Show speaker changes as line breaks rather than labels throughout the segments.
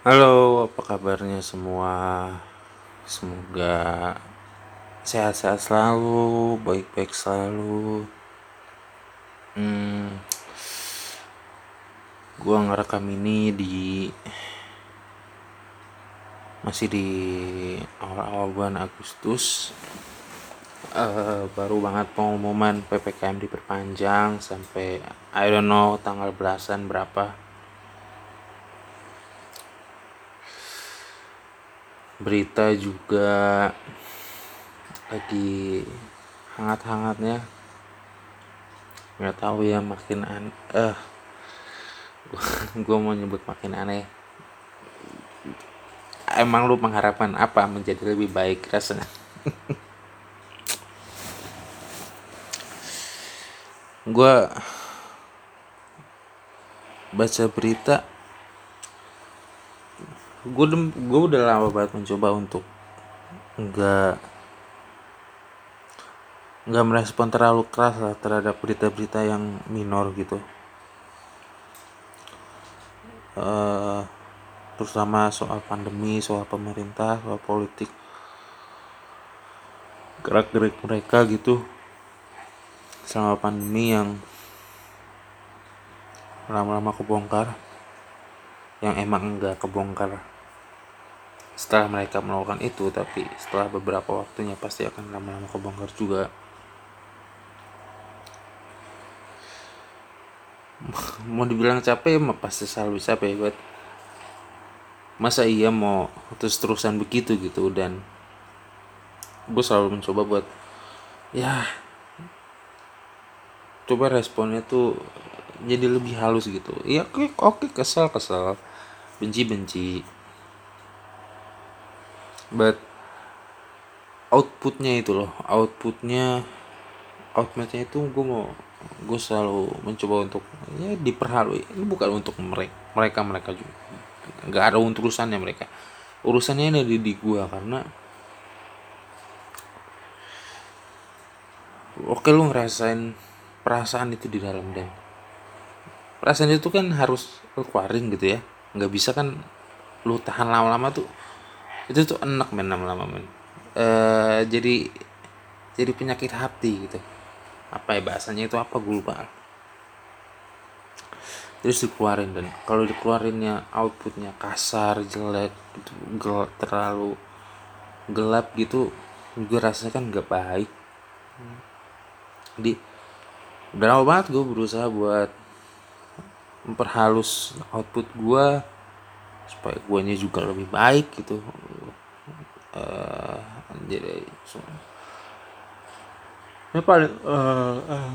Halo, apa kabarnya semua? Semoga sehat-sehat selalu, baik-baik selalu. Hmm, gua ngerekam ini di masih di awal-awal bulan Agustus. Uh, baru banget pengumuman PPKM diperpanjang sampai I don't know tanggal belasan berapa berita juga lagi hangat-hangatnya. Nggak tahu ya makin aneh eh gue mau nyebut makin aneh. Emang lu mengharapkan apa menjadi lebih baik rasanya? Gue baca berita gue gue udah lama banget mencoba untuk nggak nggak merespon terlalu keras lah terhadap berita-berita yang minor gitu. Uh, terutama soal pandemi soal pemerintah soal politik gerak-gerik mereka gitu selama pandemi yang lama-lama kebongkar yang emang enggak kebongkar setelah mereka melakukan itu tapi setelah beberapa waktunya pasti akan lama-lama kebongkar juga. Mau dibilang capek mah pasti selalu capek buat masa iya mau terus terusan begitu gitu dan gue selalu mencoba buat ya coba responnya tuh jadi lebih halus gitu. Ya oke oke kesel kesel. Benci benci but outputnya itu loh outputnya outputnya itu gue mau gue selalu mencoba untuk ya diperhalui. Ini bukan untuk mereka mereka mereka juga. Nggak ada urusannya mereka. Urusannya ini di, di gue karena oke lu ngerasain perasaan itu di dalam dan. Perasaan itu kan harus lu keluarin gitu ya. Nggak bisa kan lu tahan lama-lama tuh itu tuh enak men lama-lama men. Uh, jadi jadi penyakit hati gitu. Apa ya bahasanya itu apa? Gue lupa. Terus dikeluarin dan kalau dikeluarinnya outputnya kasar jelek gitu gel, terlalu gelap gitu gue rasanya kan nggak baik. Di udah lama banget gue berusaha buat memperhalus output gue supaya guanya juga lebih baik gitu. Uh, jadi ya paling uh, uh,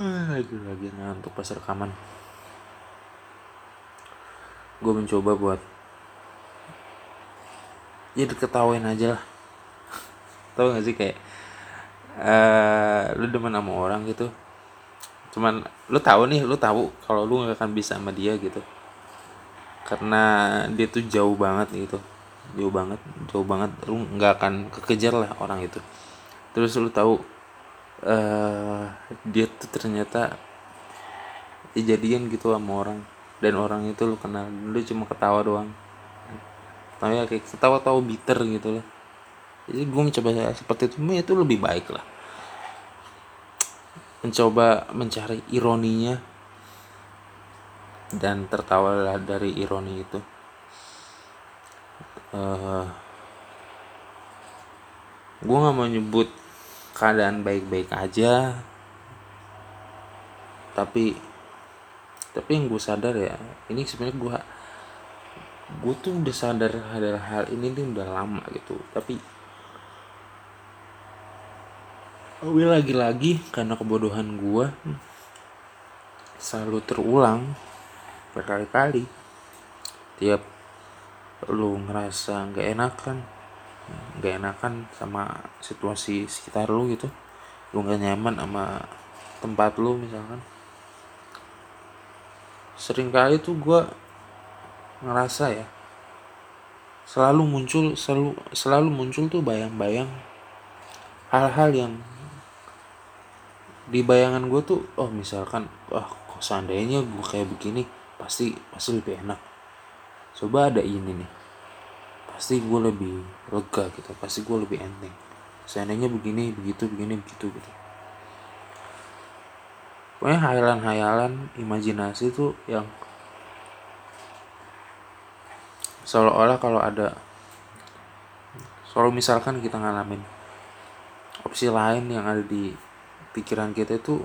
uh, lagi lagi ngantuk pas rekaman. Gue mencoba buat ya diketawain aja lah. Tau gak sih kayak uh, lu demen sama orang gitu. Cuman lu tahu nih lu tahu kalau lu gak akan bisa sama dia gitu karena dia tuh jauh banget gitu. Jauh banget jauh banget. Lu nggak akan kekejar lah orang itu. Terus lu tahu uh, dia tuh ternyata kejadian gitu sama orang. Dan orang itu lu kenal lu cuma ketawa doang. Tapi ya kayak ketawa tahu bitter gitu lah. Jadi gue mencoba seperti itu itu lebih baik lah. Mencoba mencari ironinya dan tertawalah dari ironi itu. Uh, gue nggak mau nyebut keadaan baik-baik aja. Tapi tapi yang gue sadar ya ini sebenarnya gue gue tuh udah sadar ada hal ini nih udah lama gitu. Tapi tapi lagi-lagi karena kebodohan gue selalu terulang berkali-kali. Tiap lu ngerasa nggak enakan nggak enakan sama situasi sekitar lu gitu. Lu nggak nyaman sama tempat lu misalkan. Sering kali tuh gue ngerasa ya selalu muncul selalu selalu muncul tuh bayang-bayang hal-hal yang di bayangan gue tuh oh misalkan wah kok seandainya gue kayak begini pasti pasti lebih enak. Coba ada ini nih. Pasti gue lebih lega gitu pasti gue lebih enteng. Seandainya begini begitu begini begitu gitu. Pokoknya hayalan-hayalan imajinasi tuh yang seolah-olah kalau ada kalau misalkan kita ngalamin opsi lain yang ada di pikiran kita itu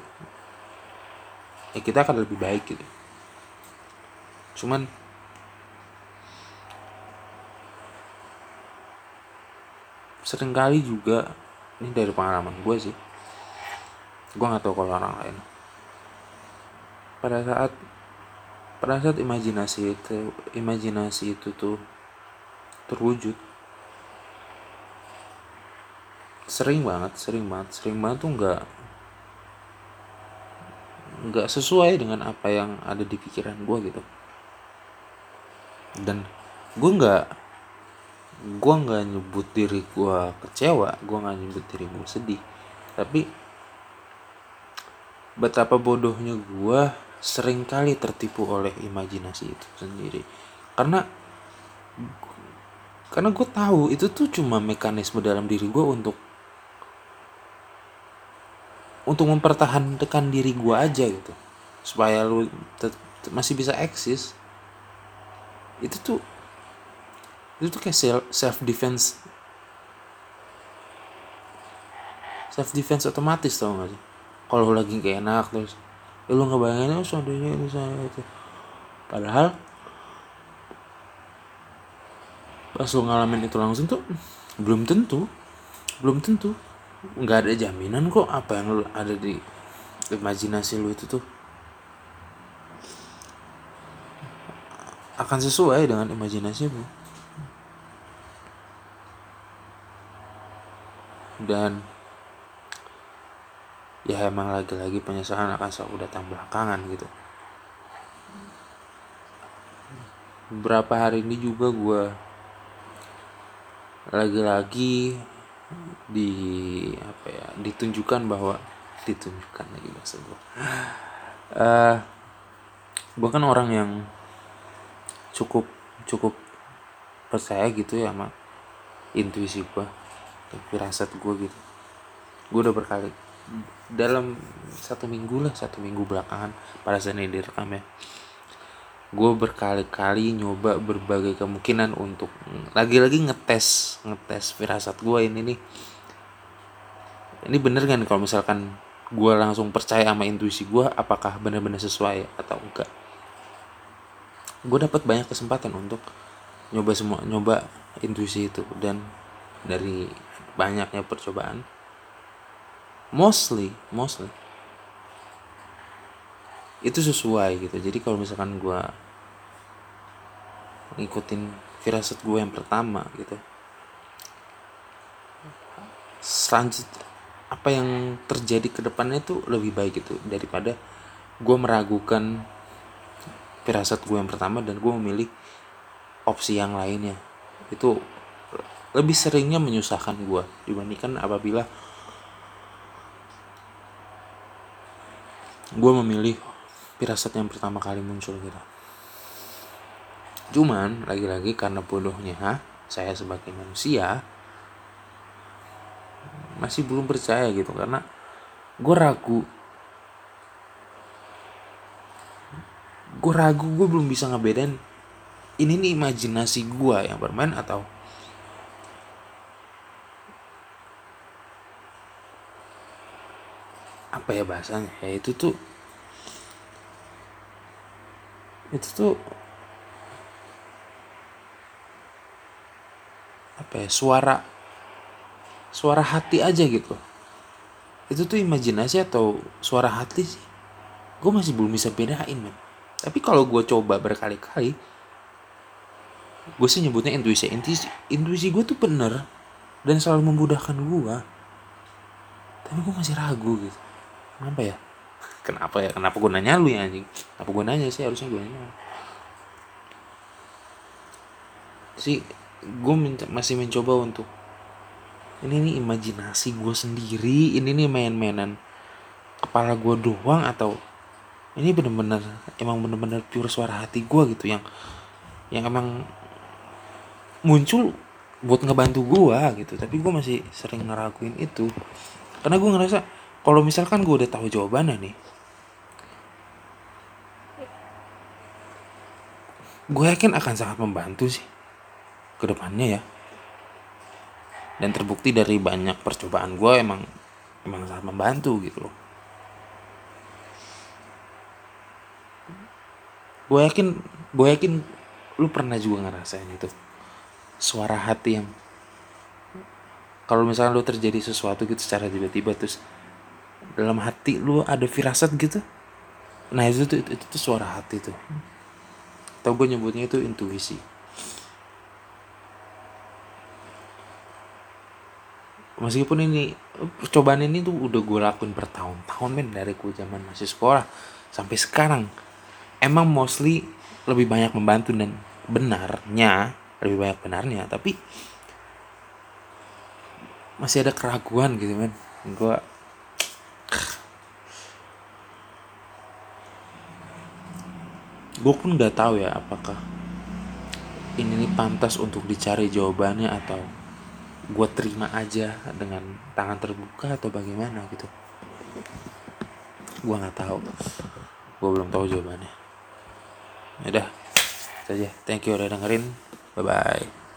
ya kita akan lebih baik gitu cuman sering kali juga ini dari pengalaman gue sih gue nggak tahu kalau orang lain. Pada saat pada saat imajinasi itu imajinasi itu tuh terwujud sering banget sering banget sering banget tuh nggak nggak sesuai dengan apa yang ada di pikiran gue gitu dan gue nggak gue nggak nyebut diri gue kecewa gue nggak nyebut diri gue sedih. Tapi betapa bodohnya gue sering kali tertipu oleh imajinasi itu sendiri. Karena karena gue tahu itu tuh cuma mekanisme dalam diri gue untuk untuk mempertahankan diri gue aja gitu. Supaya lu masih bisa eksis itu tuh itu tuh kayak self, defense self defense otomatis tau gak sih? Kalau lagi gak enak terus ya lu ngebayangin oh seandainya ini saya itu padahal pas lu ngalamin itu langsung tuh belum tentu belum tentu nggak ada jaminan kok apa yang lu ada di imajinasi lu itu tuh akan sesuai dengan imajinasi lu dan ya emang lagi-lagi penyesalan akan selalu datang belakangan gitu. Beberapa hari ini juga gue lagi-lagi di apa ya ditunjukkan bahwa ditunjukkan lagi bahasa gue uh, gue kan orang yang cukup cukup percaya gitu ya sama intuisi gue firasat gue gitu. Gue udah berkali dalam satu minggu lah satu minggu belakangan pada saat ini direkam ya gue berkali-kali nyoba berbagai kemungkinan untuk lagi-lagi ngetes ngetes firasat gue ini nih. Ini bener kan kalau misalkan gue langsung percaya sama intuisi gue apakah benar-benar sesuai atau enggak gue dapat banyak kesempatan untuk nyoba semua nyoba intuisi itu. Dan dari banyaknya percobaan mostly mostly itu sesuai gitu. Jadi kalau misalkan gue ngikutin firasat gue yang pertama gitu selanjutnya apa yang terjadi ke depannya itu lebih baik gitu daripada gue meragukan firasat gue yang pertama dan gue memilih opsi yang lainnya. Itu lebih seringnya menyusahkan gue dibandingkan apabila gue memilih pirasat yang pertama kali muncul gitu. Cuman lagi-lagi karena bodohnya saya sebagai manusia masih belum percaya gitu karena gue ragu gue ragu gue belum bisa ngebedain ini nih imajinasi gue yang bermain atau apa ya bahasanya? Ya itu tuh itu tuh apa ya suara suara hati aja gitu. Itu tuh imajinasi atau suara hati sih? Gue masih belum bisa bedain man tapi kalau gue coba berkali-kali gue sih nyebutnya intuisi. Intuisi intuisi gue tuh bener dan selalu memudahkan gue tapi gue masih ragu gitu. Kenapa ya? Kenapa ya? Kenapa gue nanya lu ya anjing? Kenapa gue nanya sih? Harusnya gue nanya. Sih gue masih mencoba untuk ini nih imajinasi gue sendiri. Ini nih main-mainan kepala gue doang atau ini bener-bener emang bener-bener pure suara hati gue gitu yang yang emang muncul buat ngebantu gua gitu. Tapi gua masih sering ngeraguin itu. Karena gua ngerasa kalau misalkan gua udah tahu jawabannya nih gue yakin akan sangat membantu sih ke depannya ya. Dan terbukti dari banyak percobaan gue emang emang sangat membantu gitu loh gue yakin gue yakin lu pernah juga ngerasain itu. Suara hati yang kalau misalnya lu terjadi sesuatu gitu secara tiba-tiba terus dalam hati lu ada firasat gitu nah itu tuh itu, itu, itu suara hati tuh. Atau gue nyebutnya itu intuisi. Meskipun ini percobaan ini tuh udah gue lakuin bertahun-tahun men dari gue zaman masih sekolah sampai sekarang emang mostly lebih banyak membantu dan benarnya lebih banyak benarnya tapi masih ada keraguan gitu men. Gue gue pun nggak tahu ya apakah ini nih pantas untuk dicari jawabannya atau gue terima aja dengan tangan terbuka atau bagaimana gitu. Gue nggak tahu. Gue belum tahu jawabannya. ya udah saja thank you udah dengerin. Bye bye